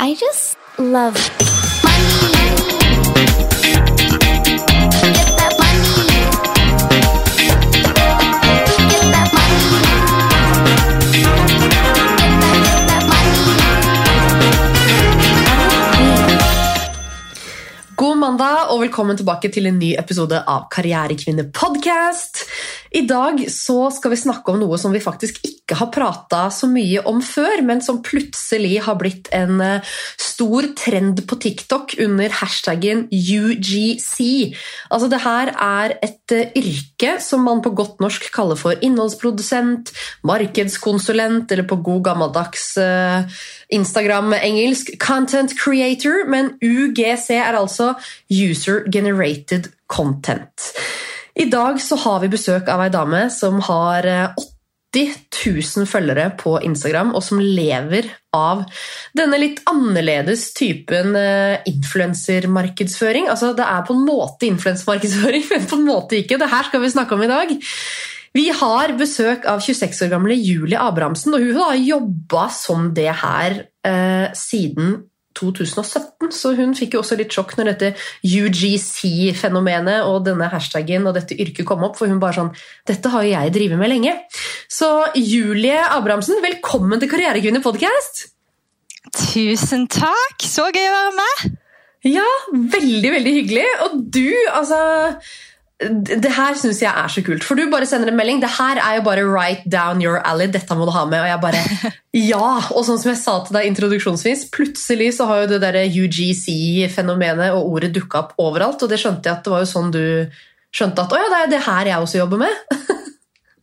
I just love money. Get that money. Get that money. Get that, get that money. God mandag og velkommen tilbake til en ny episode av Karrierekvinne podcast. I dag så skal vi snakke om noe som vi faktisk ikke har prata så mye om før, men som plutselig har blitt en eh, stor trend på TikTok under hashtaggen UGC. Altså det her er et eh, yrke som man på godt norsk kaller for innholdsprodusent, markedskonsulent eller på god gammeldags eh, Instagram-engelsk content creator, men UGC er altså User Generated Content. I dag så har vi besøk av ei dame som har eh, 80 000 følgere på Instagram, og som lever av denne litt annerledes typen eh, influensermarkedsføring. Altså, det er på en måte influensermarkedsføring, men på en måte ikke. Det her skal vi snakke om i dag. Vi har besøk av 26 år gamle Julie Abrahamsen, og hun har jobba som det her eh, siden 2017, så hun fikk jo også litt sjokk når dette UGC-fenomenet og denne hashtaggen og dette yrket kom opp, for hun bare sånn Dette har jo jeg drevet med lenge. Så Julie Abrahamsen, velkommen til Karrierekvinner podcast! Tusen takk! Så gøy å være med! Ja, veldig, veldig hyggelig. Og du, altså det her syns jeg er så kult, for du bare sender en melding. Det her er jo bare right down your alley. Dette må du ha med. Og jeg bare ja! Og sånn som jeg sa til deg introduksjonsvis, plutselig så har jo det der UGC-fenomenet og ordet dukka opp overalt. Og det skjønte jeg at det var jo sånn du skjønte at å ja, det er det her jeg også jobber med.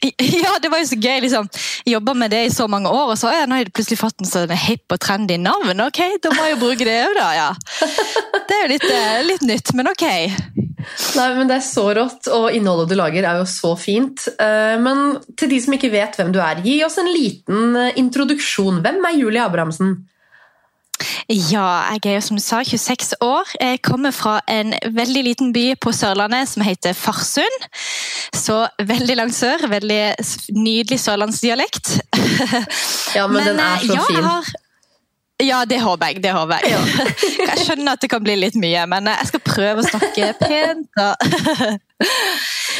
Ja, det var jo så gøy. liksom. Jobba med det i så mange år, og så nå har jeg plutselig fått en sånn hipp og trendy navn. Ok, da må jeg jo bruke det òg, da. ja. Det er jo litt, eh, litt nytt, men ok. Nei, men Det er så rått, og innholdet du lager er jo så fint. Eh, Men til de som ikke vet hvem du er, gi oss en liten eh, introduksjon. Hvem er Julie Abrahamsen? Ja, jeg er jo som du sa 26 år. Jeg kommer fra en veldig liten by på Sørlandet som heter Farsund. Så veldig langt sør. Veldig nydelig sørlandsdialekt. Ja, men, den er eh, så ja, fin. har- Ja, det håper jeg. det håper jeg. Jeg skjønner at det kan bli litt mye, men eh, jeg skal prøve å snakke pent. Og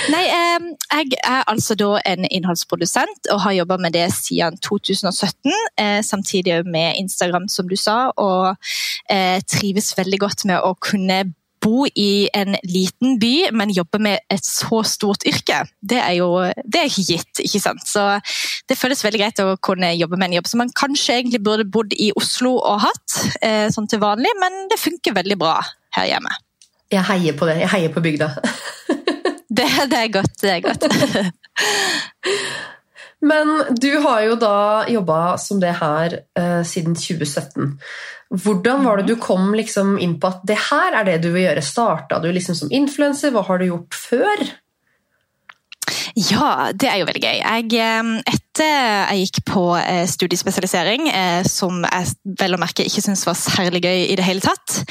Nei, jeg er altså da en innholdsprodusent og har jobba med det siden 2017. Eh, samtidig med Instagram, som du sa, og eh, trives veldig godt med å kunne bo i en liten by, men jobbe med et så stort yrke. Det er jo det er gitt. ikke sant? Så Det føles veldig greit å kunne jobbe med en jobb som man kanskje egentlig burde bodd i Oslo og hatt, eh, sånn til vanlig, men det funker veldig bra her hjemme. Jeg heier på det. Jeg heier på bygda. Det, det er godt. det er godt. Men du har jo da jobba som det her eh, siden 2017. Hvordan var det du kom liksom inn på at det her er det du vil gjøre? Starta du liksom som influenser? Hva har du gjort før? Ja, det er jo veldig gøy. Jeg, eh, etter jeg gikk på eh, studiespesialisering, eh, som jeg vel å merke ikke syntes var særlig gøy i det hele tatt,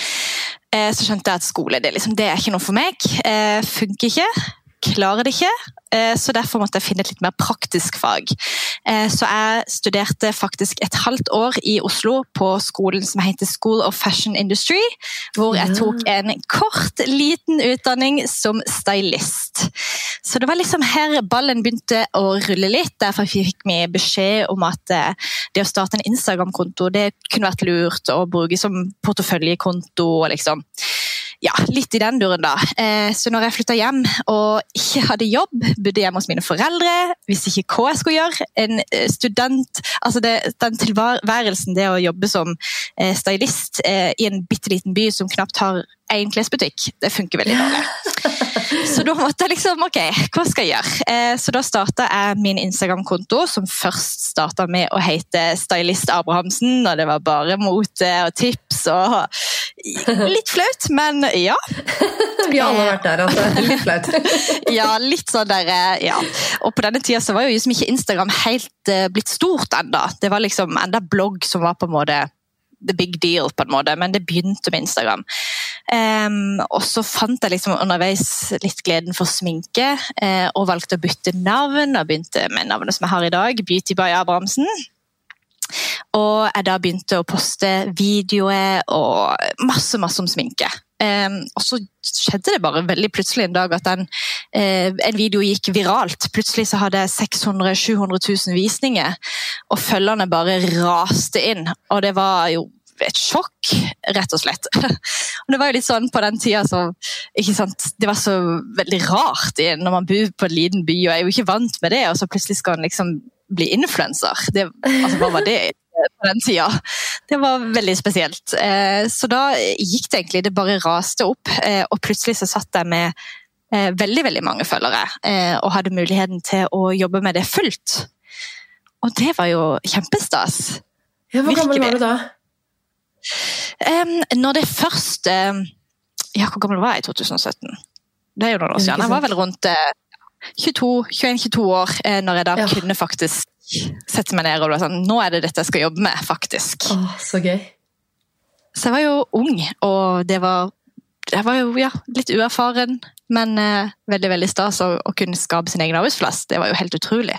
så skjønte jeg at skole det, liksom, det er ikke noe for meg. Funker ikke. Klarer det ikke. Eh, Så derfor måtte jeg finne et litt mer praktisk fag. Eh, Så jeg studerte faktisk et halvt år i Oslo på skolen som heter School of Fashion Industry, hvor jeg tok en kort, liten utdanning som stylist. Så det var liksom her ballen begynte å rulle litt. Derfor fikk vi beskjed om at eh, det å starte en Instagram-konto det kunne vært lurt å bruke som porteføljekonto. liksom ja, litt i den duren, da. Eh, så når jeg flytta hjem og ikke hadde jobb, bodde hjemme hos mine foreldre, visste ikke hva jeg skulle gjøre, en eh, student Altså det, den tilværelsen det å jobbe som eh, stylist i en bitte liten by som knapt har én klesbutikk, det funker veldig dårlig. Så da måtte jeg liksom Ok, hva skal jeg gjøre? Eh, så da starta jeg min Instagram-konto, som først starta med å hete Stylist Abrahamsen, og det var bare mote og tips og Litt flaut, men ja. Vi har alle vært der, altså. Litt flaut. Ja, litt sånn der, eh, ja. Og på denne tida så var jo liksom ikke Instagram helt eh, blitt stort enda. Det var liksom enda blogg som var på en måte the big deal, på en måte, men det begynte med Instagram. Em, og så fant jeg liksom underveis litt gleden for sminke, uh, og valgte å bytte navn, og begynte med navnet som jeg har i dag, Beauty by Abrahamsen. Og jeg da begynte å poste videoer og masse, masse om sminke. Um, og så skjedde det bare veldig plutselig en dag at den, uh, en video gikk viralt. Plutselig så hadde jeg 600 000-700 000 visninger, og følgerne bare raste inn. Og det var jo et sjokk, rett og slett. Og det var jo litt sånn på den tida så Det var så veldig rart når man bor på en liten by og er jo ikke vant med det, og så plutselig skal man liksom bli influenser. Altså, hva var det på den tida? Det var veldig spesielt. Eh, så da gikk det egentlig, det bare raste opp, eh, og plutselig så satt jeg med eh, veldig, veldig mange følgere og hadde muligheten til å jobbe med det fullt. Og det var jo kjempestas. Ja, Hvor gammel var du da? Um, når det først um, Ja, hvor gammel var jeg i 2017? Det er jo noen år siden. Jeg var vel rundt uh, 21-22 år uh, når jeg da Ja. kunne faktisk sette meg ned og være sånn Nå er det dette jeg skal jobbe med, faktisk. Åh, så gøy. Så jeg var jo ung, og det var jeg var jo ja, litt uerfaren, men uh, veldig veldig stas å, å kunne skape sin egen arbeidsplass. Det var jo helt utrolig.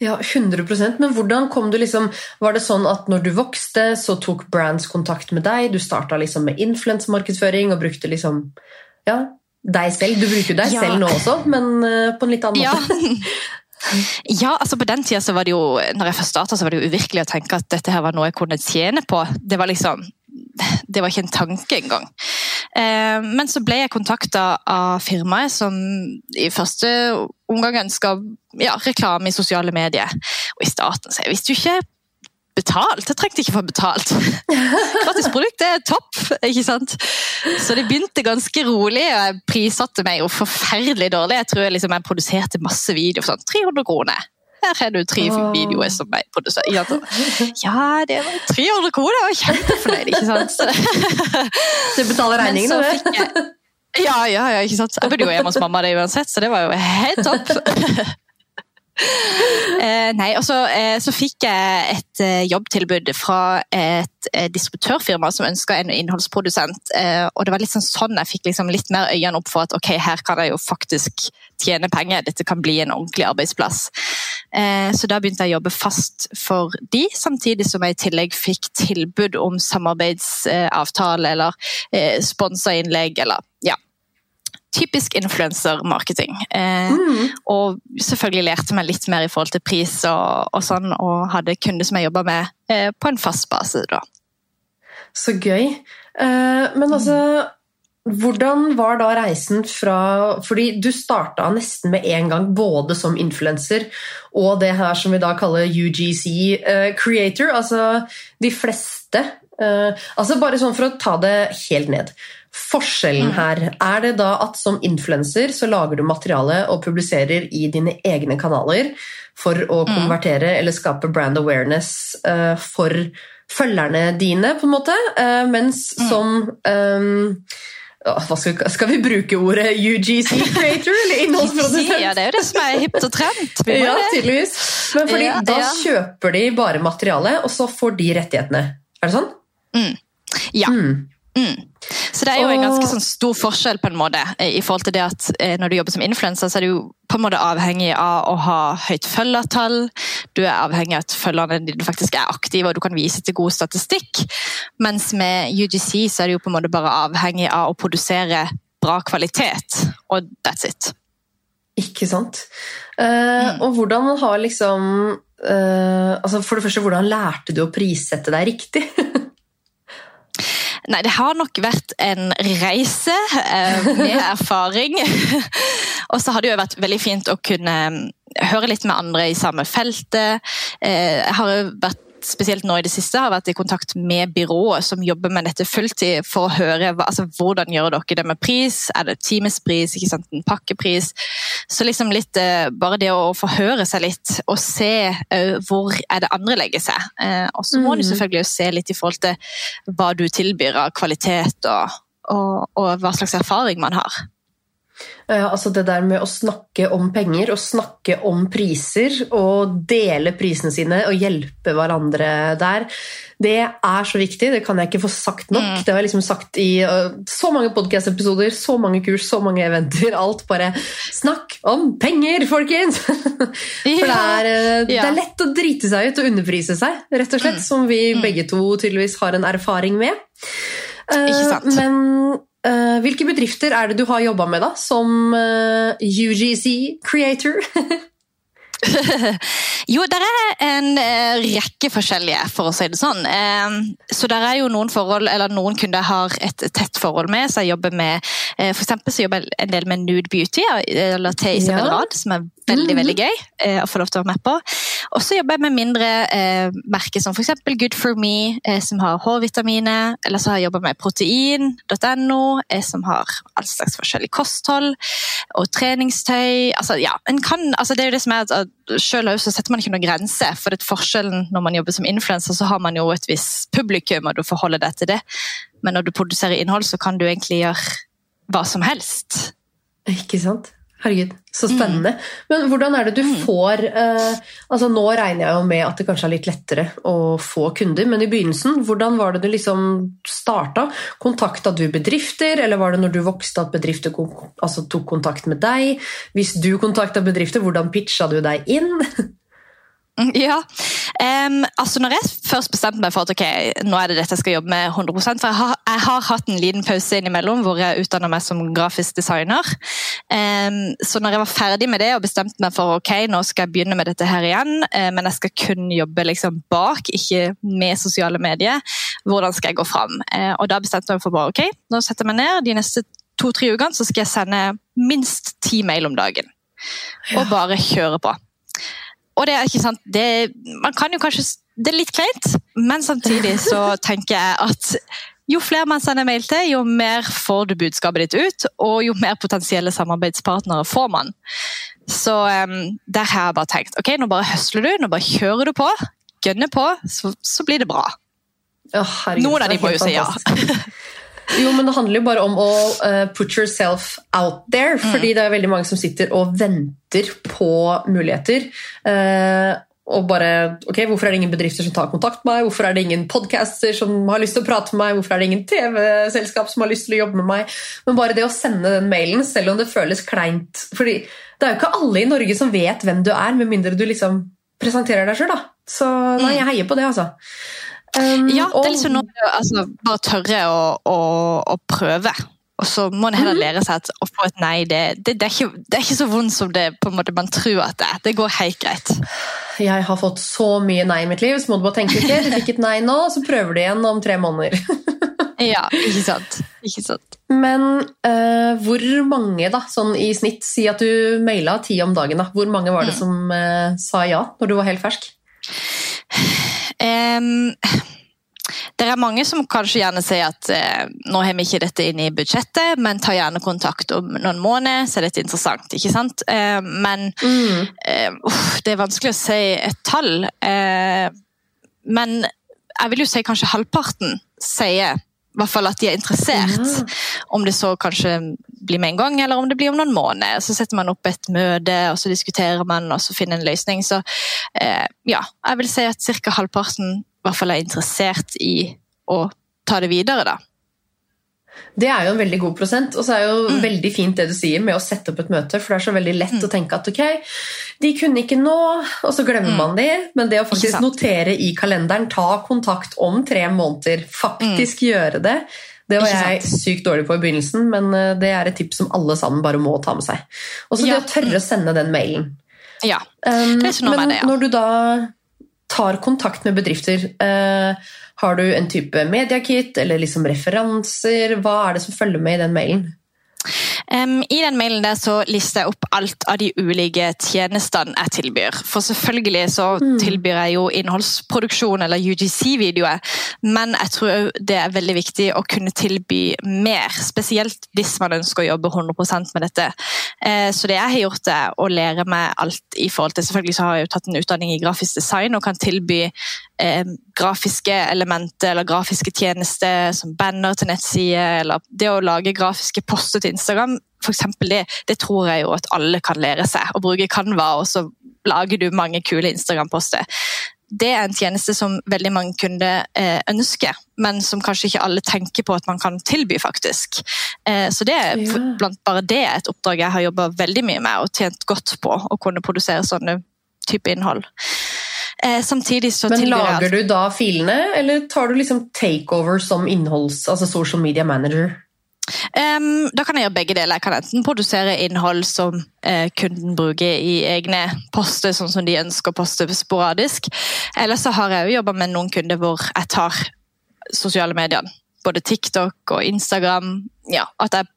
Ja, 100% Men hvordan kom du liksom Var det sånn at når du vokste, så tok brands kontakt med deg? Du starta liksom med influensemarkedsføring og brukte liksom ja, deg selv. Du bruker deg Ja. selv nå også, men eh, på en litt annen Ja. måte. ja, altså på den tida så var det jo når jeg først startet, så var det jo uvirkelig å tenke at dette her var noe jeg kunne tjene på. Det var liksom det var ikke en tanke engang. Eh, men så ble jeg kontakta av firmaet som i første omgang ønska ja, reklame i sosiale medier. Og i starten så jeg visste jo ikke betalt. Jeg trengte ikke få betalt. Gratis produkt er topp, ikke sant? Så det begynte ganske rolig, og jeg prissatte meg jo forferdelig dårlig. Jeg tror jeg, liksom, jeg produserte masse videoer for sånn 300 kroner. Her har du tre videoer som jeg produserer. Ja, Ja, det var 300 kroner, jeg var kjempefornøyd, ikke sant? Så, Du betaler fikk jeg ja, ja, ja, ikke sant? Jeg bodde jo hjemme hos mamma det uansett, så det var jo helt topp. Eh, nei, og så, eh, så fikk jeg et eh, jobbtilbud fra et eh, distributørfirma som ønska en innholdsprodusent. Eh, og det var litt sånn, sånn jeg fikk liksom litt mer øynene opp for at ok, her kan jeg jo faktisk tjene penger. Dette kan bli en ordentlig arbeidsplass. Eh, så da begynte jeg å jobbe fast for de, samtidig som jeg i tillegg fikk tilbud om samarbeidsavtale eller sponsorinnlegg sponsa innlegg eller ja. Typisk influensermarketing. Eh, Mm. og selvfølgelig lærte meg litt mer i forhold til pris og, og sånn, og hadde kunder som jeg jobba med eh, på en fast base. da. Så gøy. Eh, men altså Hvordan var da reisen fra Fordi du starta nesten med en gang både som influenser og det her som vi da kaller UGC uh, creator. Altså de fleste uh, Altså bare sånn for å ta det helt ned. Forskjellen her, er det da at som influenser så lager du materiale og publiserer i dine egne kanaler for å konvertere eller skape brand awareness uh, for følgerne dine, på en måte, eh, mens som ehm, Åh, hva skal, skal vi bruke ordet UGC creator eller innholdsprodusent? Ja, det er jo det som er hipt og trent. Ja, tydeligvis. Men fordi Ja, da ja. kjøper de bare materialet, og så får de rettighetene. Er det sånn? Ja. Mm. Mm. Så det er jo en ganske sånn stor forskjell på en måte i forhold til det at eh, når du jobber som influenser, så er du jo på en måte avhengig av å ha høyt følgertall. Du er avhengig av at følgerne dine faktisk er aktive og du kan vise til god statistikk. Mens med UGC så er du jo på en måte bare avhengig av å produsere bra kvalitet. Og that's it. Ikke sant? Eh, Og hvordan har liksom uh, altså For det første, hvordan lærte du å prissette deg riktig? Nei, det har nok vært en reise eh, med erfaring. og så har det jo vært veldig fint å kunne mm, høre litt med andre i samme feltet. Eh, jeg har jo vært spesielt nå i det siste har vært i kontakt med byrået som jobber med dette fulltid, for å høre hva, altså, hvordan gjør dere det med pris. Er det timespris, ikke sant, en pakkepris? Så liksom litt, eh, bare det å få høre seg litt og se eh, hvor er det andre legger seg. Eh, og så må du Mhm. selvfølgelig se litt i forhold til hva du tilbyr av kvalitet og, og, og hva slags erfaring man har. Eh, altså det der med å snakke om penger og snakke om priser og dele prisene sine og hjelpe hverandre der, det er så viktig. Det kan jeg ikke få sagt nok. Mm. Det har jeg liksom sagt i eh, så mange podcast-episoder, så mange kurs, så mange eventer. Alt bare Snakk om penger, folkens! For det er, eh, det er lett å drite seg ut og underprise seg, rett og slett. Mm. Som vi Mm. begge to tydeligvis har en erfaring med. Ikke sant. Men hvilke bedrifter er det du har jobba med da, som eh, UGC creator? Jo, det er en eh, rekke forskjellige, for å si det sånn. Eh, så det er jo noen forhold, eller noen kunder jeg har et tett forhold med. Så jeg jobber med eh, For eksempel så jobber jeg en del med nude beauty, eller til Isabel Ja. Rad, som er veldig Mhm. veldig gøy eh, å få lov til å være med på. Og så jobber jeg med mindre eh, merker som f.eks. Good for me, eh, som har hårvitaminer. Eller så har jeg jobba med protein.no, eh, som har all slags forskjellig kosthold. Og treningstøy. Altså, ja, kan, altså, det er jo det som er at Selv også setter man ikke noen grense. For det er forskjellen når man jobber som influenser, så har man jo et visst publikum, og du forholder deg til det. Men når du produserer innhold, så kan du egentlig gjøre hva som helst. Ikke sant? Herregud, så spennende. Men hvordan er det du får eh, altså Nå regner jeg jo med at det kanskje er litt lettere å få kunder, men i begynnelsen, hvordan var det du liksom starta? Kontakta du bedrifter, eller var det når du vokste at bedrifter altså, tok kontakt med deg? Hvis du kontakta bedrifter, hvordan pitcha du deg inn? Ja, Um, altså når jeg først bestemte meg for at ok, nå er det dette jeg skal jobbe med 100 for jeg har, jeg har hatt en liten pause innimellom hvor jeg utdannet meg som grafisk designer. Um, så når jeg var ferdig med det og bestemte meg for ok, nå skal jeg begynne med dette her igjen, uh, men jeg skal kun jobbe liksom bak, ikke med sosiale medier, hvordan skal jeg gå fram? Uh, og da bestemte jeg meg for bare ok, nå setter jeg meg ned, de neste to-tre ukene så skal jeg sende minst ti mail om dagen. Og bare kjøre på. Og det er ikke sant, det, man kan jo kanskje, det er litt kleint, men samtidig så tenker jeg at jo flere man sender mail til, jo mer får du budskapet ditt ut, og jo mer potensielle samarbeidspartnere får man. Så um, der har jeg bare tenkt, ok, nå bare høsler du, nå bare kjører du på, gønner på, så, så blir det bra. Oh, herregud, Noen av de må jo si ja. Jo, men det handler jo bare om å uh, put yourself out there, Mm. fordi det er veldig mange som sitter og venter på muligheter. Uh, og bare ok, Hvorfor er det ingen bedrifter som tar kontakt med meg? Hvorfor er det ingen podcaster som har lyst til å prate med meg? Hvorfor er det ingen TV-selskap som har lyst til å jobbe med meg? Men bare det å sende den mailen, selv om det føles kleint fordi det er jo ikke alle i Norge som vet hvem du er, med mindre du liksom presenterer deg sjøl. Så nei, jeg heier på det, altså. Um, Ja, det er liksom noe å altså, bare tørre å, å, å prøve. Og så må en heller Mhm. lære seg at å få et nei, det, det, det, er ikke, det er ikke så vondt som det på en måte man tror at det er. Det går helt greit. Jeg har fått så mye nei i mitt liv, så må du bare tenke litt. du fikk et nei nå, så prøver du igjen om tre måneder. Ja, ikke sant? Ikke sant? Men uh, hvor mange, da, sånn i snitt, si at du maila ti om dagen, da. Hvor mange var det Mm. som uh, sa ja når du var helt fersk? Em, det er mange som kanskje gjerne sier at eh, nå har vi ikke dette inne i budsjettet, men tar gjerne kontakt om noen måneder, så er dette interessant. ikke sant? Eh, men eh, uff, det er vanskelig å si et tall. Eh, men jeg vil jo si kanskje halvparten sier i hvert fall at de er interessert. Ja. Om det så kanskje blir med en gang, eller om det blir om noen måneder. Så setter man opp et møte, og så diskuterer man, og så finner en løsning. Så eh, ja, jeg vil si at ca. halvparten i hvert fall er interessert i å ta det videre, da. Det er jo en veldig god prosent, og så er jo Mm. veldig fint det du sier med å sette opp et møte, for det er så veldig lett å tenke at ok, de kunne ikke nå, og så glemmer Mm. man de, men det å faktisk notere i kalenderen, ta kontakt om tre måneder, faktisk gjøre det, det var Mm. Jeg sykt dårlig på i begynnelsen, men eh, det er et tips som alle sammen bare må ta med seg. Og så Ja. det å tørre å sende den mailen. Ja. Um, Det er ikke noe men med det, ja. når du da tar kontakt med bedrifter, eh, har du en type mediakit eller liksom referanser? Hva er det som følger med i den mailen? Em, I den mailen der så lister jeg opp alt av de ulike tjenestene jeg tilbyr. For selvfølgelig så tilbyr jeg jo innholdsproduksjon eller UGC-videoer, men jeg tror det er veldig viktig å kunne tilby mer, spesielt hvis man ønsker å jobbe 100% med dette. Uh, Så det jeg har gjort er å lære meg alt i forhold til Selvfølgelig så har jeg jo tatt en utdanning i grafisk design og kan tilby eh, grafiske elementer eller grafiske tjenester som banner til nettsider, eller det å lage grafiske poster til Instagram, for eksempel det, det tror jeg jo at alle kan lære seg. Å bruke Canva, og så lager du mange kule Instagram-poster. Det er en tjeneste som veldig mange kunder eh, ønsker, men som kanskje ikke alle tenker på at man kan tilby, faktisk. Eh, så det er Ja. blant bare det et oppdrag jeg har jobba veldig mye med og tjent godt på, å kunne produsere sånne type innhold. Eh, samtidig så Men lager du da filene, eller tar du liksom takeover som innholds... Altså social media manager? Em, da kan jeg gjøre begge deler. Jeg kan enten produsere innhold som uh, kunden bruker i egne poster, sånn som de ønsker å poste sporadisk. Eller så har jeg òg jobba med noen kunder hvor jeg tar sosiale medier. Både TikTok og Instagram. Ja, at jeg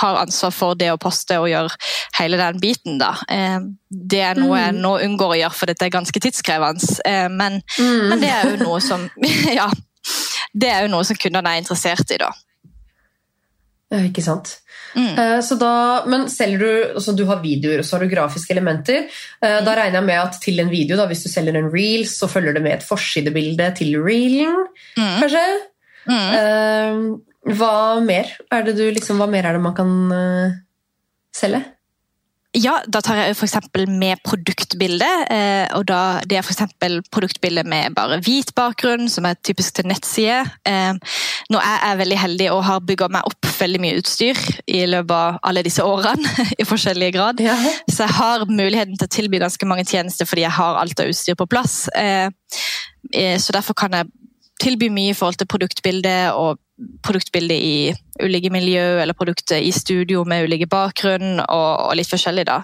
har ansvar for det å poste og gjøre hele den biten. da. Um, det er noe jeg nå unngår å gjøre, for dette er ganske tidskrevende. Eh, men, men det er jo noe som Ja. Det er jo noe som kundene er interessert i, da. Ja, ikke sant? Mm. Eh, Så da, men selger du altså Du har videoer og så har du grafiske elementer. Eh, Da regner jeg med at til en video, da, hvis du selger en reel, så følger det med et forsidebilde til reelen, Mm. kanskje? Mm. Eh, Hva mer er det du liksom, hva mer er det man kan eh, selge? Ja, da tar jeg eksempel med produktbilde. Eh, og da, det er eksempel produktbilde med bare hvit bakgrunn, som er typisk til nettside. Nå er jeg veldig heldig og har bygga meg opp veldig mye utstyr i løpet av alle disse årene. i forskjellige grad. Ja. Så jeg har muligheten til å tilby ganske mange tjenester fordi jeg har alt av utstyr på plass. Eh, eh, så derfor kan jeg tilby mye i forhold til produktbildet og produktbildet i ulike miljø, eller produkter i studio med ulike bakgrunn og, og litt forskjellig. da.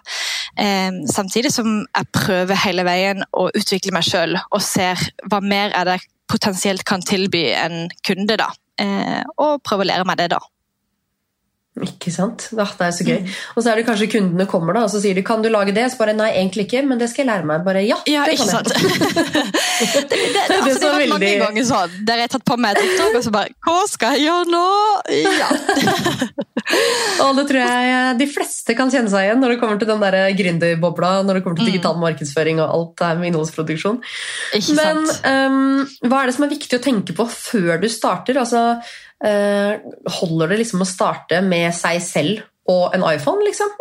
Eh, samtidig som jeg prøver hele veien å utvikle meg sjøl og ser hva mer er det jeg potensielt kan tilby en kunde, da. Eh, og prøve å lære meg det, da. Ikke sant? Ah, det er så gøy. Og så er det kanskje kundene kommer da, og så sier de 'kan du lage det?' Så bare 'nei, egentlig ikke, men det skal jeg lære meg'. Bare ja, Ja, det kan sant? jeg. det, det, det, altså, det har vært mange veldig- ganger sånn, der jeg har tatt på meg et oppdrag, og så bare Hva skal jeg gjøre nå? Ja. Og det tror jeg de fleste kan kjenne seg igjen når det kommer til den der gründerbobla, når det kommer til digital markedsføring og alt det her med innholdsproduksjon. Ikke Men sant? Um, hva er det som er viktig å tenke på før du starter? Altså, eh, holder det liksom å starte med seg selv og en iPhone, liksom?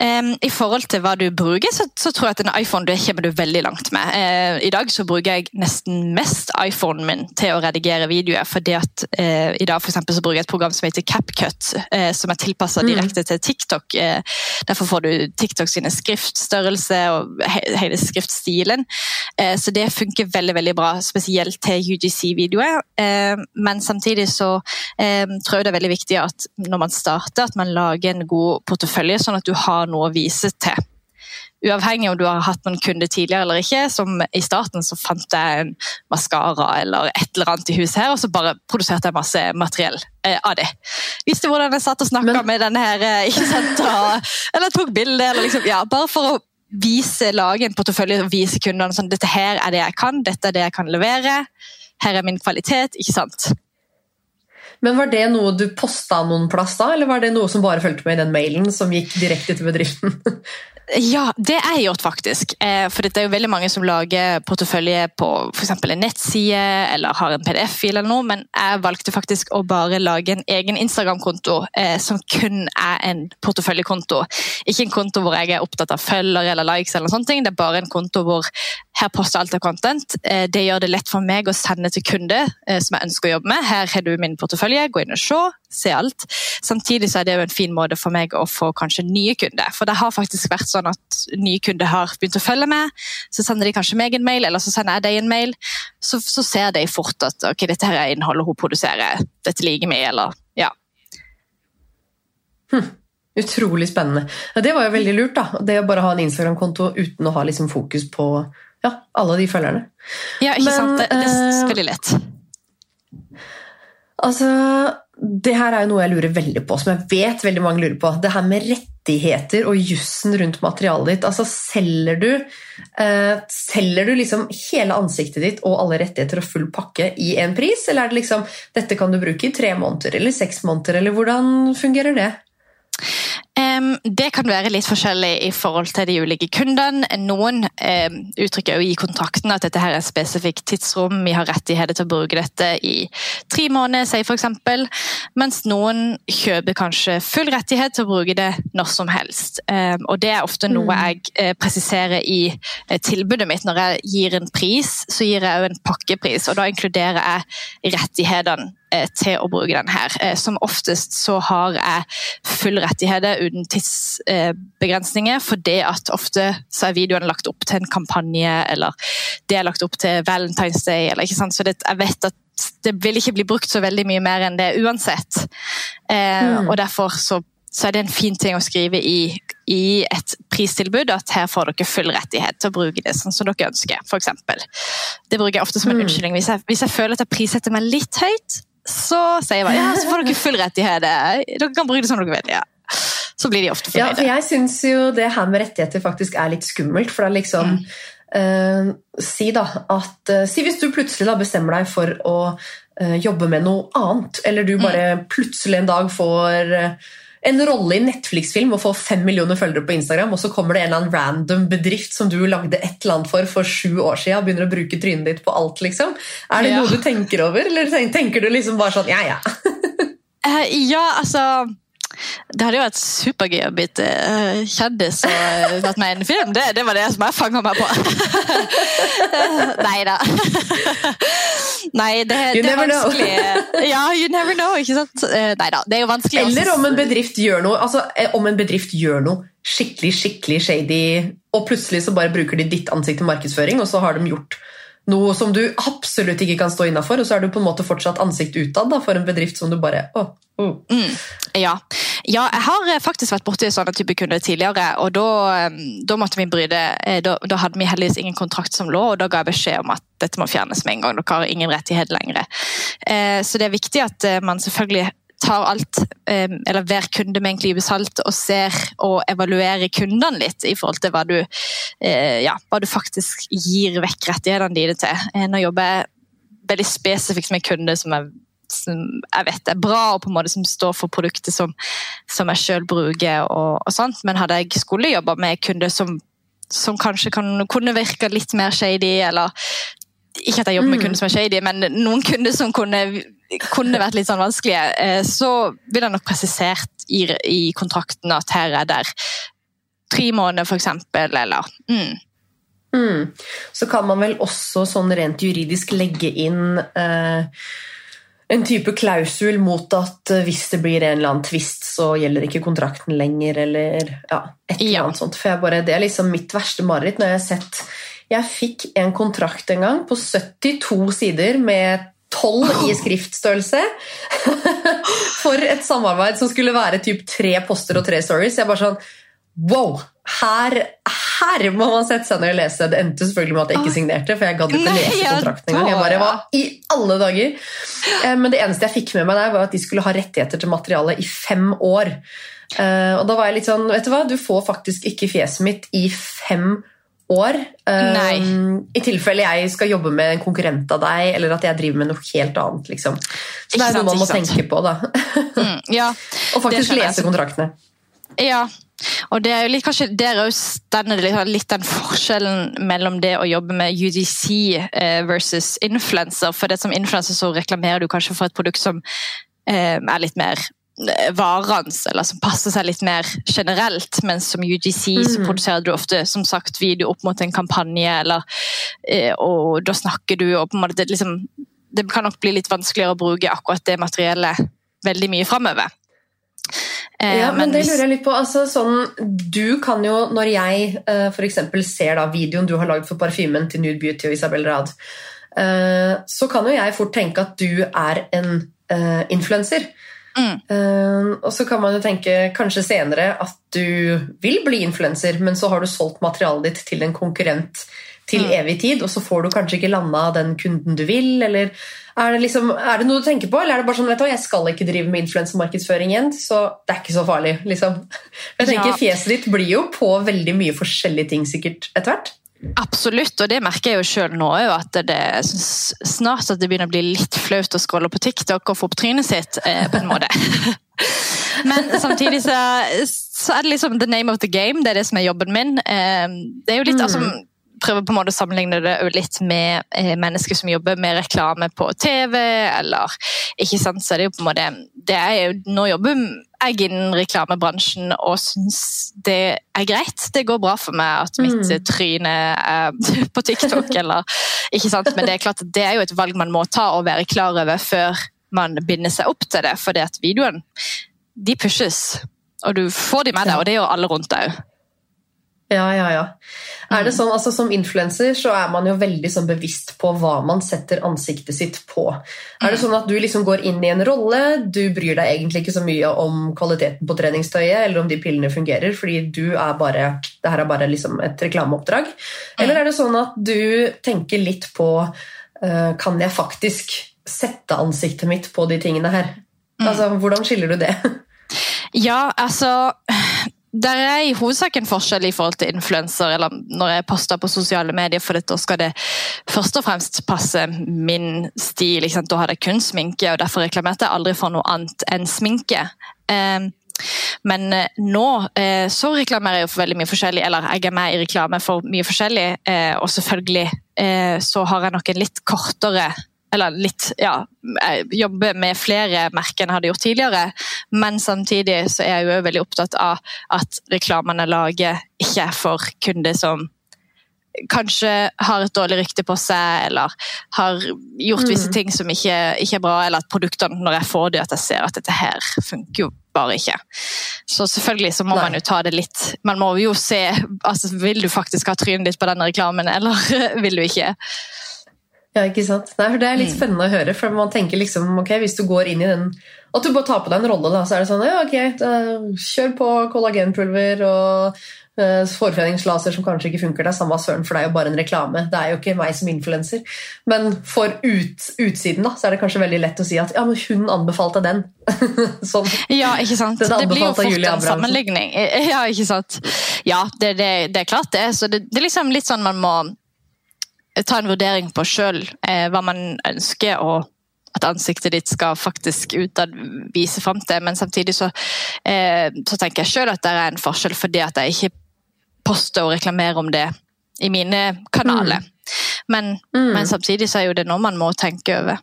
Em, I forhold til hva du bruker, så, så tror jeg at en iPhone det kommer du veldig langt med. Uh, I dag så bruker jeg nesten mest iPhonen min til å redigere videoer. fordi at uh, I dag for eksempel, så bruker jeg et program som heter CapCut, uh, som er tilpassa Mm. direkte til TikTok. Derfor får du TikTok sine skriftstørrelse og he hele skriftstilen. Så det funker veldig veldig bra, spesielt til UGC-videoer. Men samtidig så tror jeg det er veldig viktig at når man starter, at man lager en god portefølje, sånn at du har noe å vise til. Uavhengig om du har hatt noen kunder tidligere eller ikke. som I starten så fant jeg en maskara eller et eller annet i huset her, og så bare produserte jeg masse materiell eh, av det. Visste hvordan jeg satt og snakka Men- med denne her, eh, ikke sant? Eller tok bilde, eller liksom Ja, bare for å vise, lage en portefølje og vise kundene sånn dette her er det jeg kan, dette er det jeg kan levere, her er min kvalitet, ikke sant. Men Var det noe du posta noen plass da, eller var det noe som bare fulgte med i den mailen som gikk direkte til bedriften? Ja, det er jeg gjort faktisk. Eh, For det er jo veldig mange som lager portefølje på eksempel en nettside eller har en PDF-fil eller noe, men jeg valgte faktisk å bare lage en egen Instagram-konto eh, som kun er en porteføljekonto. Ikke en konto hvor jeg er opptatt av følger eller likes eller sånne ting. Det er bare en konto hvor her poster alt av content. Eh, Det gjør det lett for meg å sende til kunde som jeg ønsker å jobbe med. Her har du min portefølje, gå inn og se, se alt. Samtidig så er det jo en fin måte for meg å få kanskje nye kunder. For det har faktisk vært sånn at ny kunde har begynt å følge med. Så sender de kanskje meg en mail, eller så sender jeg deg en mail. Så, så ser de fort at ok, dette her er innholdet hun produserer, dette liker vi, eller ja. Utrolig spennende. Ja, det var jo veldig lurt, da. Det å bare ha en Instagram-konto uten å ha liksom fokus på ja, alle de følgerne. Ja, ikke Men, sant? Det, det er eh, veldig lett. Altså, det her er jo noe jeg lurer veldig på, som jeg vet veldig mange lurer på. Det her med rettigheter og jussen rundt materialet ditt. Altså, selger du, eh, selger du liksom hele ansiktet ditt og alle rettigheter og full pakke i en pris, eller er det liksom dette kan du bruke i tre måneder eller seks måneder, eller hvordan fungerer det? Det kan være litt forskjellig i forhold til de ulike kundene. Noen uttrykker jo i kontrakten at dette her er et spesifikt tidsrom, vi har rettigheter til å bruke dette i tre måneder, for eksempel. Mens noen kjøper kanskje full rettighet til å bruke det når som helst. Og det er ofte noe jeg eh, presiserer i eh, tilbudet mitt. Når jeg gir en pris, så gir jeg òg en pakkepris, og da inkluderer jeg rettighetene til å bruke den her. Eh, Som oftest så har jeg full rettigheter uten tidsbegrensninger, fordi at ofte så er videoene lagt opp til en kampanje, eller det er lagt opp til Valentine's Day, eller ikke sant. Så det, jeg vet at det vil ikke bli brukt så veldig mye mer enn det uansett. Eh, Og derfor så, så er det en fin ting å skrive i, i et pristilbud at her får dere full rettighet til å bruke det sånn som dere ønsker, f.eks. Det bruker jeg ofte som en unnskyldning. Hvis jeg, hvis jeg føler at jeg prissetter meg litt høyt, så sier jeg bare ja, så får dere full rettighet. Dere kan bruke det som dere vil. ja. Så blir de ofte Ja, for jeg syns jo det her med rettigheter faktisk er litt skummelt. For det er liksom eh, Si da at eh, Si hvis du plutselig da bestemmer deg for å eh, jobbe med noe annet, eller du bare plutselig en dag får eh, en rolle i Netflix-film og få fem millioner følgere på Instagram, og så kommer det en eller annen random bedrift som du lagde et eller annet for for sju år siden, og begynner å bruke trynet ditt på alt, liksom. Er det Ja. noe du tenker over, eller tenker du liksom bare sånn ja, ja? uh, ja, altså Det hadde jo vært supergøy å blitt uh, kjendis og vært med i en film. Det, det var det som jeg fanga meg på. Nei da. Nei, det, det er vanskelig. Ja, you never know, ikke sant? Eh, Nei da, det er jo vanskelig. Eller om en bedrift gjør noe altså, eh, om en bedrift gjør noe skikkelig skikkelig shady, og plutselig så bare bruker de ditt ansikt til markedsføring, og så har de gjort noe som du absolutt ikke kan stå innafor, og så er du på en måte fortsatt ansikt utad for en bedrift som du bare å, oh. Ja. ja, jeg har eh, faktisk vært borti sånne type kunder tidligere. og Da, da måtte vi bryte, eh, da, da hadde vi heldigvis ingen kontrakt som lå, og da ga jeg beskjed om at dette må fjernes med en gang. Dere har ingen rettighet lenger. Eh, Så det er viktig at man selvfølgelig tar alt, eh, eller hver kunde med en klype salt og ser og evaluerer kundene litt i forhold til hva du, eh, ja, hva du faktisk gir vekk rettighetene dine til. Eh, Nå jobber jeg veldig spesifikt med kunder som jeg, som jeg vet er bra, og på en måte som står for produktet som, som jeg sjøl bruker. Og, og sånt. Men hadde jeg skulle jobba med kunder som, som kanskje kan, kunne virka litt mer shady, eller ikke at jeg jobber med kunder som er shady, men noen kunder som kunne, kunne vært litt sånn vanskelige, eh, så ville jeg nok presisert i, i kontrakten at her er der tre måneder, for eksempel, eller mm. Mm. Så kan man vel også sånn rent juridisk legge inn eh, en type klausul mot at eh, hvis det blir en eller annen tvist, så gjelder ikke kontrakten lenger, eller ja, et eller Ja. annet sånt. For bare, det er liksom mitt verste mareritt når jeg har sett Jeg fikk en kontrakt en gang på 72 sider med 12 i skriftstørrelse for et samarbeid som skulle være typ tre poster og tre stories. Jeg bare sånn Wow! Her, her må man sette seg ned og lese. Det endte selvfølgelig med at jeg ikke signerte, for jeg gadd ikke lese kontrakten engang. Jeg bare, var i alle dager? Eh, Men det eneste jeg fikk med meg der, var at de skulle ha rettigheter til materialet i fem år. Eh, Og da var jeg litt sånn Vet du hva, du får faktisk ikke fjeset mitt i fem år. Eh, Nei. I tilfelle jeg skal jobbe med en konkurrent av deg, eller at jeg driver med noe helt annet. liksom. Så det er noe man må tenke på. da. Mm, ja. Og faktisk lese kontraktene. Ja, og det er jo litt, kanskje der òg litt, den forskjellen mellom det å jobbe med UDC eh, versus influencer. For det som influencer så reklamerer du kanskje for et produkt som eh, er litt mer eh, varende, eller som passer seg litt mer generelt, mens som UGC så Mhm. produserer du ofte som sagt video opp mot en kampanje, eller, eh, og da snakker du og på en måte det, liksom, det kan nok bli litt vanskeligere å bruke akkurat det materiellet veldig mye framover. Eh, Ja, men, det lurer jeg litt på. Altså, sånn, du kan jo, når jeg uh, f.eks. ser da, videoen du har lagd for parfymen til Nude Beauty og Isabel Rad, eh, så kan jo jeg fort tenke at du er en uh, influenser. Mm. Uh, og så kan man jo tenke kanskje senere at du vil bli influenser, men så har du solgt materialet ditt til en konkurrent til Mm. evig tid, og så får du kanskje ikke landa den kunden du vil, eller er det, liksom, er det noe du tenker på, eller er det bare sånn vet du jeg skal ikke drive med influensemarkedsføring igjen, så det er ikke så farlig, liksom. Jeg tenker Ja. Fjeset ditt blir jo på veldig mye forskjellige ting sikkert etter hvert. Absolutt, og det merker jeg jo sjøl nå. òg. at det snart at det begynner å bli litt flaut å scrolle på TikTok og få opp trynet sitt. Eh, på en måte. Men samtidig så, så er det liksom the name of the game. Det er det som er jobben min. Eh, det er jo litt, Mm. altså, prøver på en måte å sammenligne det litt med eh, mennesker som jobber med reklame på TV, eller ikke sant, så er det jo på en måte det er jo, Nå jobber jeg innen reklamebransjen og syns det er greit. Det går bra for meg at mitt Mm. tryne er på TikTok, eller ikke sant, men det er klart at det er jo et valg man må ta og være klar over før man binder seg opp til det, fordi at videoen de pushes, og du får de med deg, og det gjør alle rundt deg òg. Ja, ja, ja. Er det sånn, altså Som influenser så er man jo veldig sånn bevisst på hva man setter ansiktet sitt på. Er det sånn at du liksom går inn i en rolle, du bryr deg egentlig ikke så mye om kvaliteten på treningstøyet eller om de pillene fungerer, fordi du er bare, det her er bare liksom et reklameoppdrag? Eller er det sånn at du tenker litt på eh, Kan jeg faktisk sette ansiktet mitt på de tingene her? Altså, Hvordan skiller du det? Ja, altså der er i hovedsak en forskjell i forhold til influenser, eller når jeg poster på sosiale medier, for da skal det først og fremst passe min stil. Da hadde jeg kun sminke, og derfor reklamerte jeg aldri for noe annet enn sminke. Eh, men eh, nå eh, så reklamerer jeg for veldig mye forskjellig, eller jeg er med i reklame for mye forskjellig, eh, og selvfølgelig så har jeg nok en litt kortere eller litt, ja, jobbe med flere merker enn jeg hadde gjort tidligere. Men samtidig så er jeg jo veldig opptatt av at reklamene lager, ikke er for kunder som kanskje har et dårlig rykte på seg, eller har gjort visse Mm. ting som ikke, ikke er bra, eller at produktene, når jeg får det, at jeg ser at dette her funker jo bare ikke. Så selvfølgelig så må Nei. man jo ta det litt Man må jo se altså Vil du faktisk ha trynet ditt på denne reklamen, eller vil du ikke? Ja, ikke sant? Nei, for Det er litt Mm. spennende å høre. for man tenker liksom, ok, Hvis du går inn i den At du bare tar på deg en rolle, da, så er det sånn ja, ok, da, Kjør på kollagenpulver og uh, hårfredningslaser som kanskje ikke funker. Det er samme søren, for det er jo bare en reklame. Det er jo ikke meg som influenser. Men for ut, utsiden da, så er det kanskje veldig lett å si at ja, men hun anbefalte den. sånn. Ja, ikke sant? Det blir jo fort en sammenligning. Ja, ikke sant? Ja, det, det, det er klart det. Så det, det er liksom litt sånn man må ta en vurdering på sjøl eh, hva man ønsker og at ansiktet ditt skal faktisk utad vise fram til. Men samtidig så, eh, så tenker jeg sjøl at det er en forskjell fordi at jeg ikke poster og reklamerer om det i mine kanaler. Men, Mm. men samtidig så er jo det noe man må tenke over.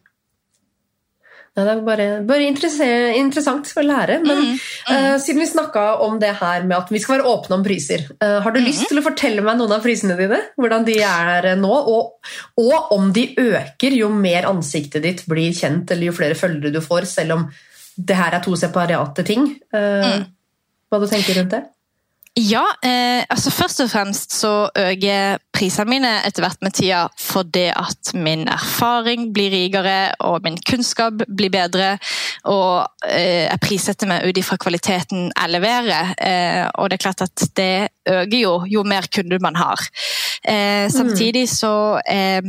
Ja, det er bare, bare interessant å lære. Men Mm, eh, siden vi snakka om det her med at vi skal være åpne om priser, uh, har du lyst til å fortelle meg noen av prisene dine? Hvordan de er eh, nå? Og, og om de øker jo mer ansiktet ditt blir kjent, eller jo flere følgere du får, selv om det her er to separate ting. Eh, Hva du tenker rundt det? Ja, eh, altså først og fremst så øker prisene mine etter hvert med tida fordi at min erfaring blir rikere og min kunnskap blir bedre. Og eh, jeg prissetter meg ut ifra kvaliteten jeg leverer. Eh, og det er klart at det øker jo jo mer kunder man har. Eh, samtidig så eh,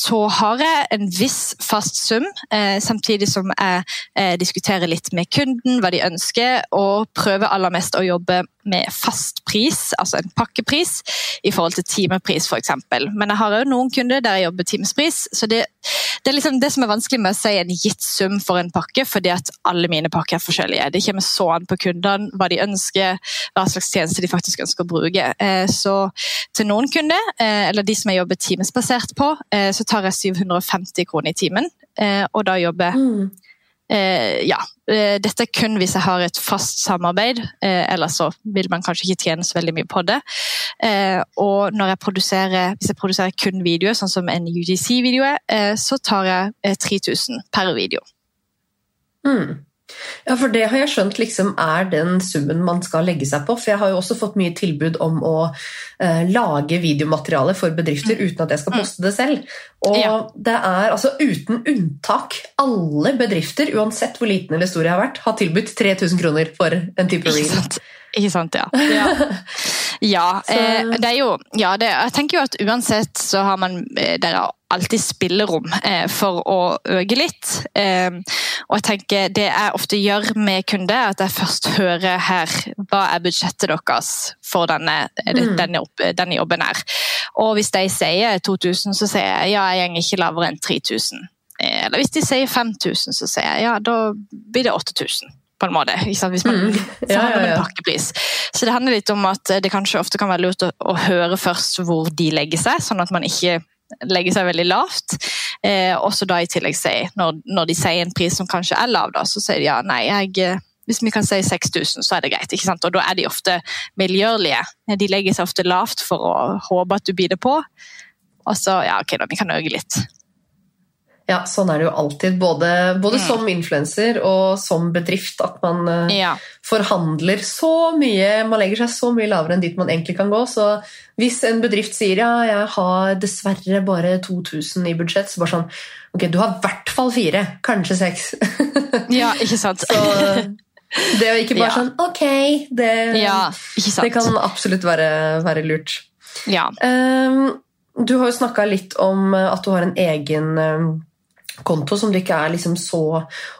så har jeg en viss fast sum, eh, samtidig som jeg eh, diskuterer litt med kunden hva de ønsker, og prøver aller mest å jobbe med fast pris, altså en pakkepris, i forhold til timepris f.eks. Men jeg har òg noen kunder der jeg jobber timespris, så det, det er liksom det som er vanskelig med å si en gitt sum for en pakke, fordi at alle mine pakker er forskjellige. Det kommer så an på kundene, hva de ønsker, hva slags tjeneste de faktisk ønsker å bruke. Eh, Så til noen kunder, eller de som jeg jobber timesbasert på, så tar jeg 750 kroner i timen, eh, og da jobber jeg Mm. Eh, ja, eh, dette er kun hvis jeg har et fast samarbeid, eh, ellers så vil man kanskje ikke tjene så veldig mye på det. Eh, og jeg hvis jeg produserer kun videoer, sånn som en UGC-video, eh, så tar jeg eh, 3000 per video. Mm. Ja, for det har jeg skjønt liksom er den summen man skal legge seg på. For jeg har jo også fått mye tilbud om å eh, lage videomateriale for bedrifter uten at jeg skal poste det selv. Og Ja. det er altså uten unntak alle bedrifter, uansett hvor liten eller stor jeg har vært, har tilbudt 3000 kroner for en type reel. Ikke sant, ja. Ja, ja eh, det er jo ja, det, Jeg tenker jo at uansett så har man eh, Dere alltid spillerom eh, for å øke litt. Eh, og jeg tenker Det jeg ofte gjør med kunder, er at jeg først hører her hva er budsjettet deres for denne, Mm. denne, opp- denne jobben her. Og hvis de sier 2000, så sier jeg ja, jeg går ikke lavere enn 3000. Eh, Eller hvis de sier 5000, så sier jeg ja, da blir det 8000. på en måte. Hvis man Mm. forhandler med en pakkepris. Så det handler litt om at det kanskje ofte kan være lurt å, å høre først hvor de legger seg, sånn at man ikke legger seg veldig lavt. Eh, også da i tillegg si, når, når de sier en pris som kanskje er lav, da, så sier de ja, nei, jeg, eh, hvis vi kan si 6000, så er det greit. Og da er de ofte miljølige. De legger seg ofte lavt for å håpe at du bider på. Og så, ja, ok da, vi kan øke litt. Ja, sånn er det jo alltid. Både, både Mm. som influenser og som bedrift. At man eh, Ja. forhandler så mye, man legger seg så mye lavere enn dit man egentlig kan gå. Så hvis en bedrift sier ja, jeg har dessverre bare 2000 i budsjett, så bare sånn Ok, du har i hvert fall fire, kanskje seks. ja, ikke sant? så det å ikke bare Ja. sånn Ok, det, Ja, det kan absolutt være, være lurt. Ja. Um, du har jo snakka litt om eh, at du har en egen ehm, konto som du ikke er liksom så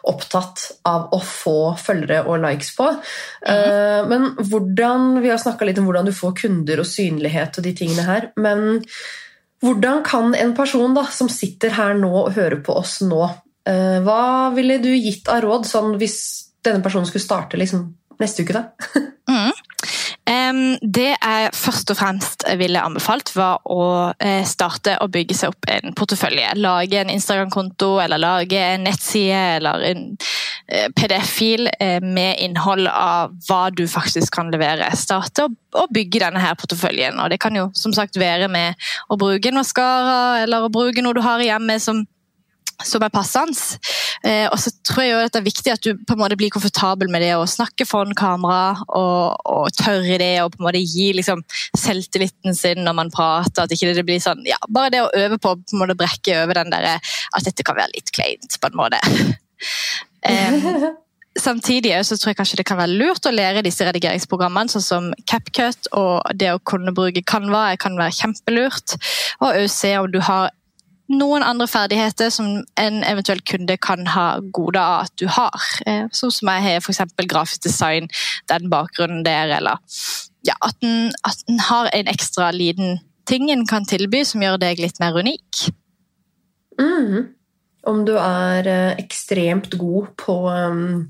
opptatt av å få følgere og likes på. Mm. men hvordan, Vi har snakka litt om hvordan du får kunder og synlighet og de tingene her. Men hvordan kan en person da, som sitter her nå og hører på oss nå, eh, hva ville du gitt av råd sånn hvis denne personen skulle starte liksom, neste uke? da? Mm. Det jeg først og fremst ville anbefalt, var å eh, starte å bygge seg opp en portefølje. Lage en Instagram-konto, eller lage en nettside, eller en eh, PDF-fil eh, med innhold av hva du faktisk kan levere. Starte å, bygge denne her porteføljen. og Det kan jo som sagt være med å bruke en maskara, eller å bruke noe du har i hjemmet som som er passende. Eh, og så tror jeg jo at det er viktig at du på en måte blir komfortabel med det å snakke foran kamera og, og tørre det og på en måte gi liksom, selvtilliten sin når man prater. At ikke det blir sånn, ja, Bare det å øve på, på en måte brekke over den der, at dette kan være litt kleint. på en måte. Eh, Samtidig så tror jeg kanskje det kan være lurt å lære disse redigeringsprogrammene, sånn som CapCut og det å kunne bruke Canva kan være kjempelurt. Og òg se om du har noen andre ferdigheter som en eventuell kunde kan ha gode av at du har. Eh, Sånn som jeg har f.eks. grafisk design, den bakgrunnen der, eller ja, at en, at en har en ekstra liten ting en kan tilby som gjør deg litt mer unik. Mm. Om du er eh, ekstremt god på um,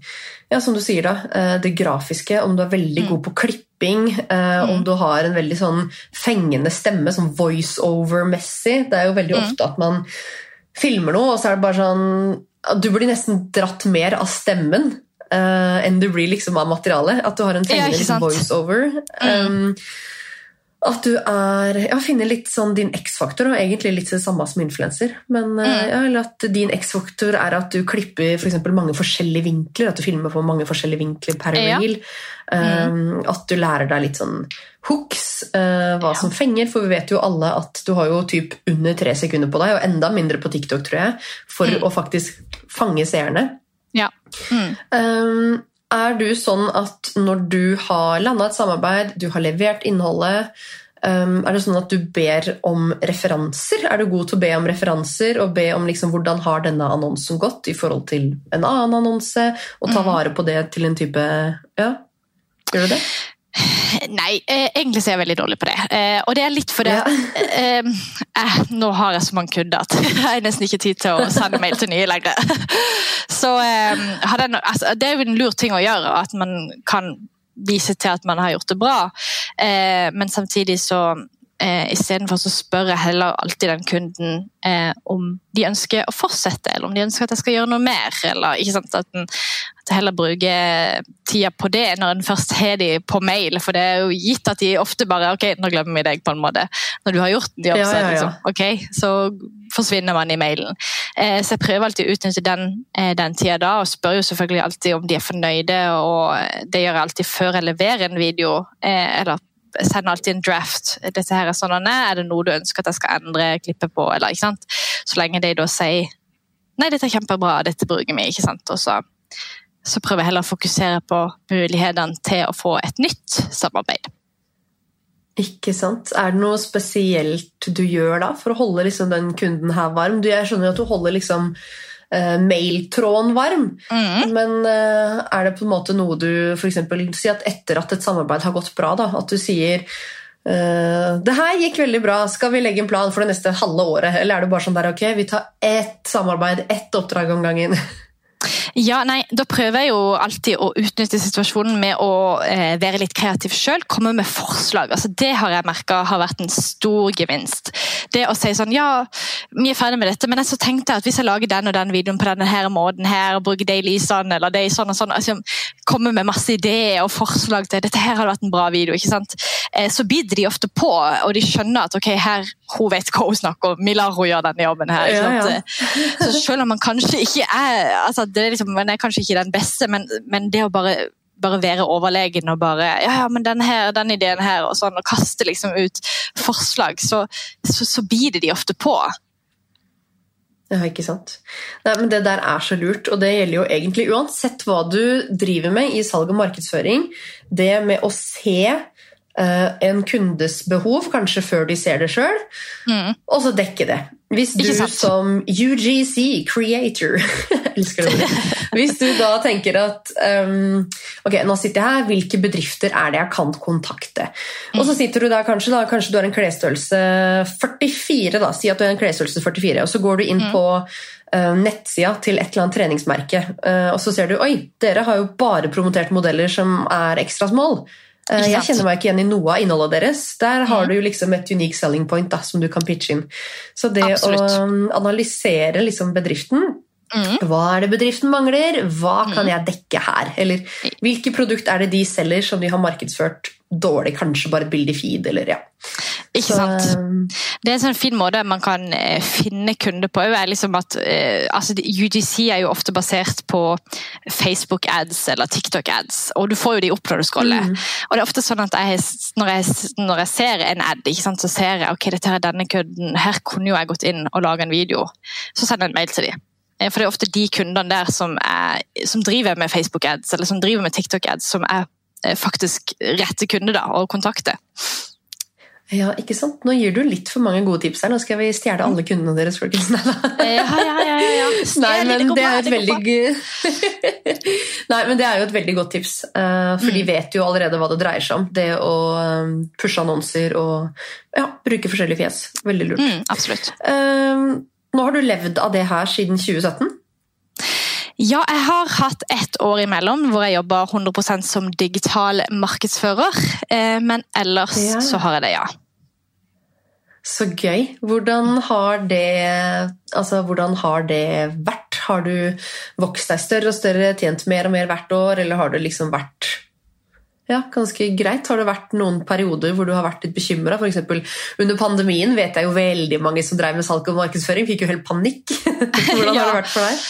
ja, som du sier da, eh, det grafiske, om du er veldig Mm. god på klipping, eh, om Mm. du har en veldig sånn fengende stemme, sånn voiceover-messig. Det er jo veldig Mm. ofte at man filmer noe, og så er det bare sånn Du blir nesten dratt mer av stemmen eh, enn du blir liksom av materialet. At du har en Ja, fengende sant? voiceover. Mm. Um, at du er Ja, finner litt sånn din X-faktor, og egentlig litt det samme som influenser. Men eh, Mm. ja, eller at din X-faktor er at du klipper for eksempel mange forskjellige vinkler. At du filmer på mange forskjellige vinkler per Ja. reel. Um, At du lærer deg litt sånn hooks, uh, hva Ja. som fenger. For vi vet jo alle at du har jo typ under tre sekunder på deg, og enda mindre på TikTok, tror jeg, for Mm. å faktisk fange seerne. Ja. Mm. Um, er du sånn at når du har landa et samarbeid, du har levert innholdet, um, er det sånn at du ber om referanser? Er du god til å be om referanser og be om liksom, hvordan har denne annonsen gått i forhold til en annen annonse, og ta Mhm. vare på det til en type Ja, gjør du det? Nei, eh, egentlig så er jeg veldig dårlig på det. Eh, og det er litt fordi Ja. eh, eh, Nå har jeg så mange kunder at jeg har nesten ikke tid til å sende mail til nye lenger. Så eh, den, altså, det er jo en lur ting å gjøre, at man kan vise til at man har gjort det bra. Eh, men samtidig så eh, Istedenfor så spør jeg heller alltid den kunden eh, om de ønsker å fortsette, eller om de ønsker at jeg skal gjøre noe mer. eller ikke sant, At, den, at jeg heller bruker tida på det når en først har de på mail. For det er jo gitt at de ofte bare ok, nå glemmer vi deg, på en måte. Når du har gjort en jobb, Ja, ja, ja. liksom, ok, så forsvinner man i mailen. Eh, så jeg prøver alltid å utnytte den, eh, den tida da, og spør jo selvfølgelig alltid om de er fornøyde. og Det gjør jeg alltid før jeg leverer en video. Eh, eller sender alltid en draft. Dette her er sånn er. Det noe du ønsker at jeg skal endre klippet på? eller ikke sant? Så lenge de da sier nei, dette er kjempebra, dette bruker vi. ikke sant? Og så, så prøver jeg heller å fokusere på mulighetene til å få et nytt samarbeid. Ikke sant? Er det noe spesielt du gjør da for å holde liksom den kunden her varm? Du, jeg skjønner at du holder liksom eh, mailtråden varm, Mm. men eh, er det på en måte noe du for eksempel, Si at etter at et samarbeid har gått bra, da, at du sier Uh, det her gikk veldig bra, skal vi legge en plan for det neste halve året? Eller er det bare sånn der, ok, vi tar ett samarbeid, ett oppdrag om gangen? Ja, nei, Da prøver jeg jo alltid å utnytte situasjonen med å eh, være litt kreativ sjøl. Komme med forslag. Altså, det har jeg merka har vært en stor gevinst. Det å si sånn Ja, vi er ferdig med dette, men så tenkte jeg at hvis jeg lager den og den videoen på denne her måten her, og bruker de lysene eller de sånn og sånn, altså, komme med masse ideer og forslag til dette her hadde vært en bra video, ikke sant? Eh, så biter de ofte på, og de skjønner at ok, her, hun vet hva hun snakker om, vi lar henne gjøre denne jobben her. ikke Ja, sant? ja. Så selv om man kanskje ikke er altså det er liksom, Man er kanskje ikke den beste, men, men det å bare, bare være overlegen og bare ja, ja, men den her, den ideen her, og sånn, og kaste liksom ut forslag, så, så, så biter de ofte på. Ja, ikke sant. Nei, men Det der er så lurt, og det gjelder jo egentlig uansett hva du driver med i salg og markedsføring. Det med å se en kundes behov, kanskje før de ser det sjøl, Mm. og så dekke det. Hvis du som UGC, creator. Hvis du da tenker at um, ok, nå sitter jeg her, hvilke bedrifter er det jeg kan kontakte? Og Mm. så sitter du der kanskje, da, kanskje du har en klesstørrelse 44, da, si at du har en klesstørrelse 44, og så går du inn Mm. på uh, nettsida til et eller annet treningsmerke, uh, og så ser du oi, dere har jo bare promotert modeller som er ekstra small. Uh, jeg kjenner meg ikke igjen i noe av innholdet deres. Der har Mm. du jo liksom et unique selling point da, som du kan pitche inn. Så det Absolutt. å um, analysere liksom bedriften Mm. Hva er det bedriften mangler? Hva kan jeg dekke her? Eller hvilke produkt er det de selger som de har markedsført dårlig? Kanskje bare et bilde i feed, eller ja. Ikke Så, sant? um, Det er en sånn fin måte man kan eh, finne kunder på. òg. liksom at eh, altså, UGC er jo ofte basert på Facebook-ads eller TikTok-ads, og du får jo de opp når du scroller. Mm. Og det er ofte sånn at jeg, når, jeg, når jeg ser en ad, sant, så ser jeg ok, dette her er denne kunden, her kunne jo jeg gått inn og laga en video. Så sender jeg en mail til dem. For det er ofte de kundene der som, er, som driver med Facebook-ads eller som driver med TikTok-ads, som er eh, faktisk rette kunde da, å kontakte. Ja, ikke sant? Nå gir du litt for mange gode tips her. Nå skal vi stjele alle kundene deres, folkens. Nei, da. Ja, ja, ja, ja. Nei, men det er et veldig Nei, men det er jo et veldig godt tips. eh, For Mm. de vet jo allerede hva det dreier seg om. Det å um, pushe annonser og ja, bruke forskjellige fjes. Veldig lurt. Mm, absolutt. Nå har du levd av det her siden 2017. Ja, jeg har hatt ett år imellom hvor jeg jobber 100% som digital markedsfører. eh, Men ellers Ja. så har jeg det, ja. Så gøy. Hvordan har det, altså, hvordan har det vært? Har du vokst deg større og større, tjent mer og mer hvert år, eller har det liksom vært ja, ganske greit? Har det vært noen perioder hvor du har vært litt bekymra? F.eks. under pandemien vet jeg jo veldig mange som drev med salg og markedsføring, fikk jo helt panikk. Hvordan har det vært for deg?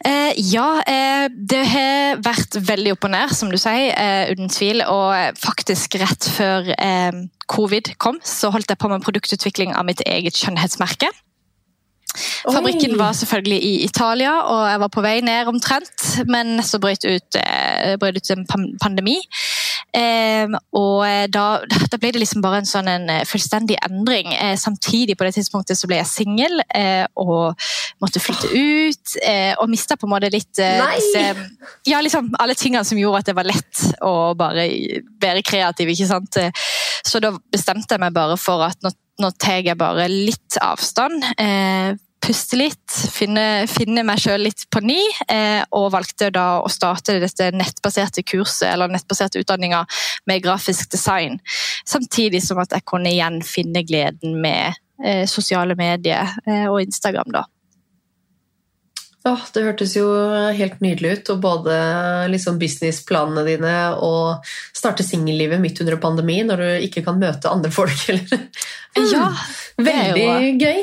Eh, ja, eh, det har vært veldig opp og ned, som du sier, eh, uten tvil. Og faktisk rett før eh, covid kom, så holdt jeg på med produktutvikling av mitt eget skjønnhetsmerke. Fabrikken var selvfølgelig i Italia, og jeg var på vei ned omtrent. Men så brøt ut, eh, brøt ut en pandemi. Eh, og da, da ble det liksom bare en sånn en eh, fullstendig endring. Eh, samtidig på det tidspunktet så ble jeg singel eh, og måtte flytte ut. Eh, og mista på en måte litt eh, disse- ja, liksom alle tingene som gjorde at det var lett å bare være kreativ. ikke sant? Så da bestemte jeg meg bare for at nå, nå tar jeg bare litt avstand. Eh, puste litt, finne, finne meg sjøl litt på ny, eh, og valgte da å starte dette nettbaserte kurset, eller nettbaserte utdanninga med grafisk design. Samtidig som at jeg kunne igjen finne gleden med eh, sosiale medier eh, og Instagram, da. Ja, det hørtes jo helt nydelig ut, og både liksom businessplanene dine og starte singellivet midt under pandemi når du ikke kan møte andre folk. Eller. Ja, det er Veldig gøy.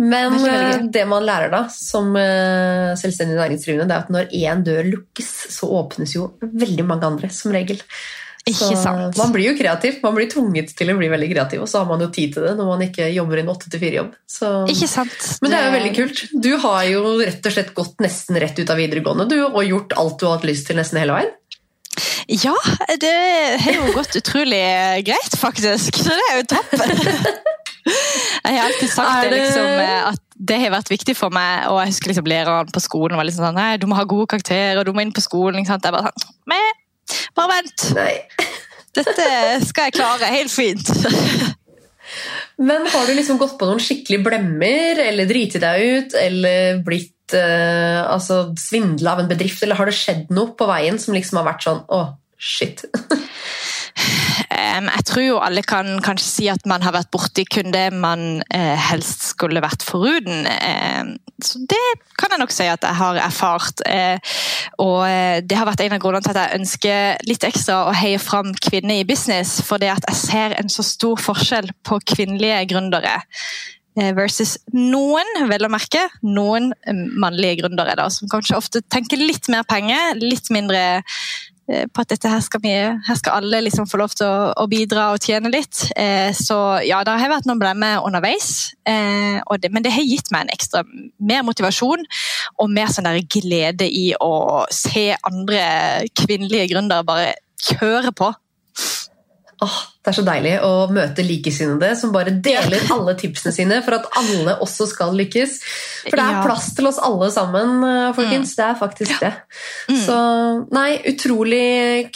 Men veldig eh, det man lærer da, som eh, selvstendig næringsdrivende, det er at når én dør lukkes, så åpnes jo veldig mange andre, som regel. Ikke sant? Man blir jo kreativ. Man blir tvunget til å bli veldig kreativ, og så har man jo tid til det når man ikke jobber en 8-4-jobb. Men det er jo veldig kult. Du har jo rett og slett gått nesten rett ut av videregående du, og gjort alt du har hatt lyst til nesten hele veien. Ja, det har jo gått utrolig greit, faktisk. Så det er jo toppen. Jeg har alltid sagt det, liksom, at det har vært viktig for meg. Og jeg husker liksom læreren på skolen var liksom sånn Nei, du må ha gode karakterer, du må inn på skolen. Jeg bare sånn meh, bare vent. Nei. Dette skal jeg klare helt fint. Men har du liksom gått på noen skikkelig blemmer, eller driti deg ut, eller blitt blitt eh, altså, svindla av en bedrift, eller har det skjedd noe på veien som liksom har vært sånn Å, shit. Jeg tror jo alle kan kanskje si at man har vært borti kun det man eh, helst skulle vært foruten. Så det kan jeg nok si at jeg har erfart. Eh, og det har vært en av grunnene til at jeg ønsker litt ekstra å heie fram kvinner i business. For det at jeg ser en så stor forskjell på kvinnelige gründere. Eh, Versus noen, vel å merke, noen eh, mannlige gründere da, som kanskje ofte tenker litt mer penger, litt mindre eh, på at dette her skal, vi, her skal alle liksom få lov til å, å bidra og tjene litt. Eh, så ja, det har vært noen blemmer underveis, eh, det, men det har gitt meg en ekstra mer motivasjon og mer sånn der glede i å se andre kvinnelige gründere bare kjøre på. Åh, det er så deilig å møte likesinnede som bare deler alle tipsene sine for at alle også skal lykkes. For det er plass til oss alle sammen, folkens. Mm. Det er faktisk det. Mm. Så nei, utrolig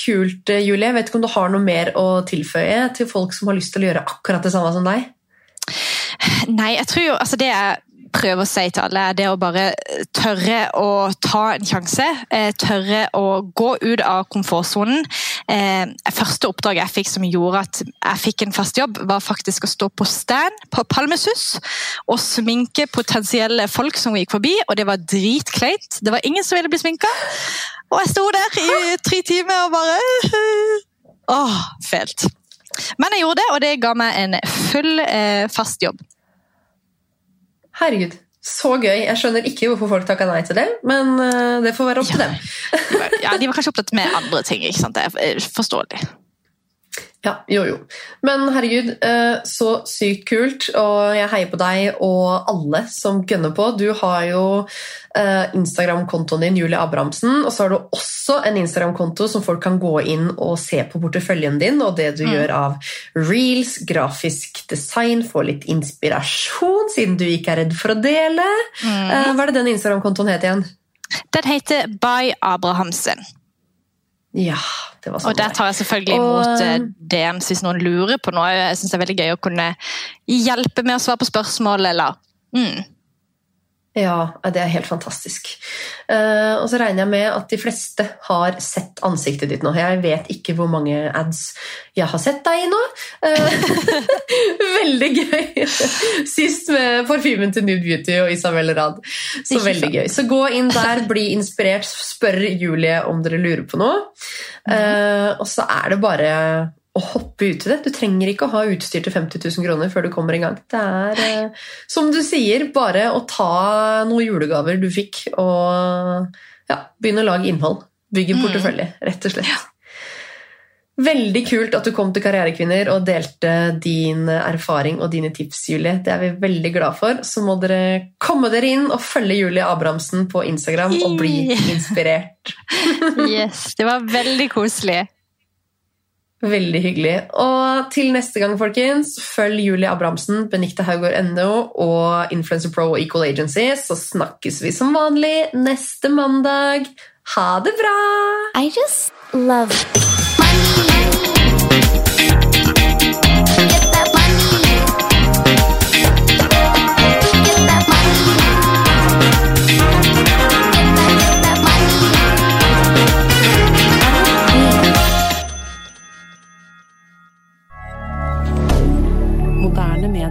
kult, eh, Julie. Jeg vet ikke om du har noe mer å tilføye til folk som har lyst til å gjøre akkurat det samme som deg? Nei, jeg tror jo altså det jeg prøver å si til alle, er det å bare tørre å ta en sjanse. eh, Tørre å gå ut av komfortsonen. Eh, Første oppdrag jeg fikk som gjorde at jeg fikk en fast jobb, var faktisk å stå på stand på Palmesus og sminke potensielle folk som gikk forbi, og det var dritkleint. Det var ingen som ville bli sminka. Og jeg sto der i tre timer og bare Åh, fælt. Men jeg gjorde det, og det ga meg en full eh, fast jobb. Herregud, så gøy. Jeg skjønner ikke hvorfor folk takka nei til det, men eh, det får være opp til Ja. dem. Ja, De var kanskje opptatt med andre ting. ikke sant? Det er forståelig. Ja, jo, jo. Men herregud, eh, så sykt kult, og jeg heier på deg og alle som gønner på. Du har jo eh, Instagram-kontoen din, Julie Abrahamsen, og så har du også en Instagram-konto som folk kan gå inn og se på porteføljen din, og det du Mm. gjør av reels, grafisk design, få litt inspirasjon, siden du ikke er redd for å dele. Mm. hva er det den Instagram-kontoen het igjen? Den heter By Abrahamsen. Ja, det var sånn Og der tar jeg selvfølgelig imot og... DMs hvis noen lurer på noe. Jeg synes det er veldig gøy å kunne hjelpe med å svare på spørsmål, eller mm. Ja, det er helt fantastisk. Eh, og så regner jeg med at de fleste har sett ansiktet ditt nå. Jeg vet ikke hvor mange ads jeg har sett deg i nå. Eh, veldig gøy! Sist med parfymen til Nude Beauty og Isabel Rad. Så veldig gøy. Så gå inn der, bli inspirert, spør Julie om dere lurer på noe. Eh, og så er det bare å hoppe ut i det. Du trenger ikke å ha utstyr til 50 000 kroner før du kommer i gang. Det er, eh, som du sier, bare å ta noen julegaver du fikk, og ja, begynne å lage innhold. Bygge portefølje, Mm. portefølje, rett og slett. Veldig kult at du kom til Karrierekvinner og delte din erfaring og dine tips, Julie. Det er vi veldig glad for. Så må dere komme dere inn og følge Julie Abrahamsen på Instagram og bli inspirert. Yes, det var veldig koselig. Veldig hyggelig. Og til neste gang, folkens, følg Julie Abrahamsen, Benikte Haugård.no og Influencer Pro og Equal Agency, så snakkes vi som vanlig neste mandag. Ha det bra! I just love money.